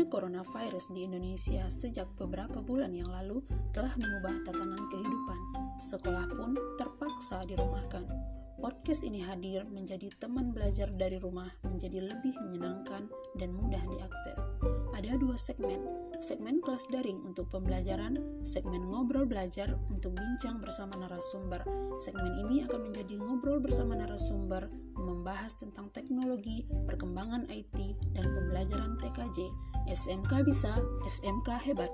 coronavirus di Indonesia sejak beberapa bulan yang lalu telah mengubah tatanan kehidupan. Sekolah pun terpaksa dirumahkan. Podcast ini hadir menjadi teman belajar dari rumah menjadi lebih menyenangkan dan mudah diakses. Ada dua segmen, segmen kelas daring untuk pembelajaran, segmen ngobrol belajar untuk bincang bersama narasumber. Segmen ini akan menjadi ngobrol bersama narasumber membahas tentang teknologi, perkembangan IT, dan pembelajaran TKJ. SMK bisa, SMK hebat.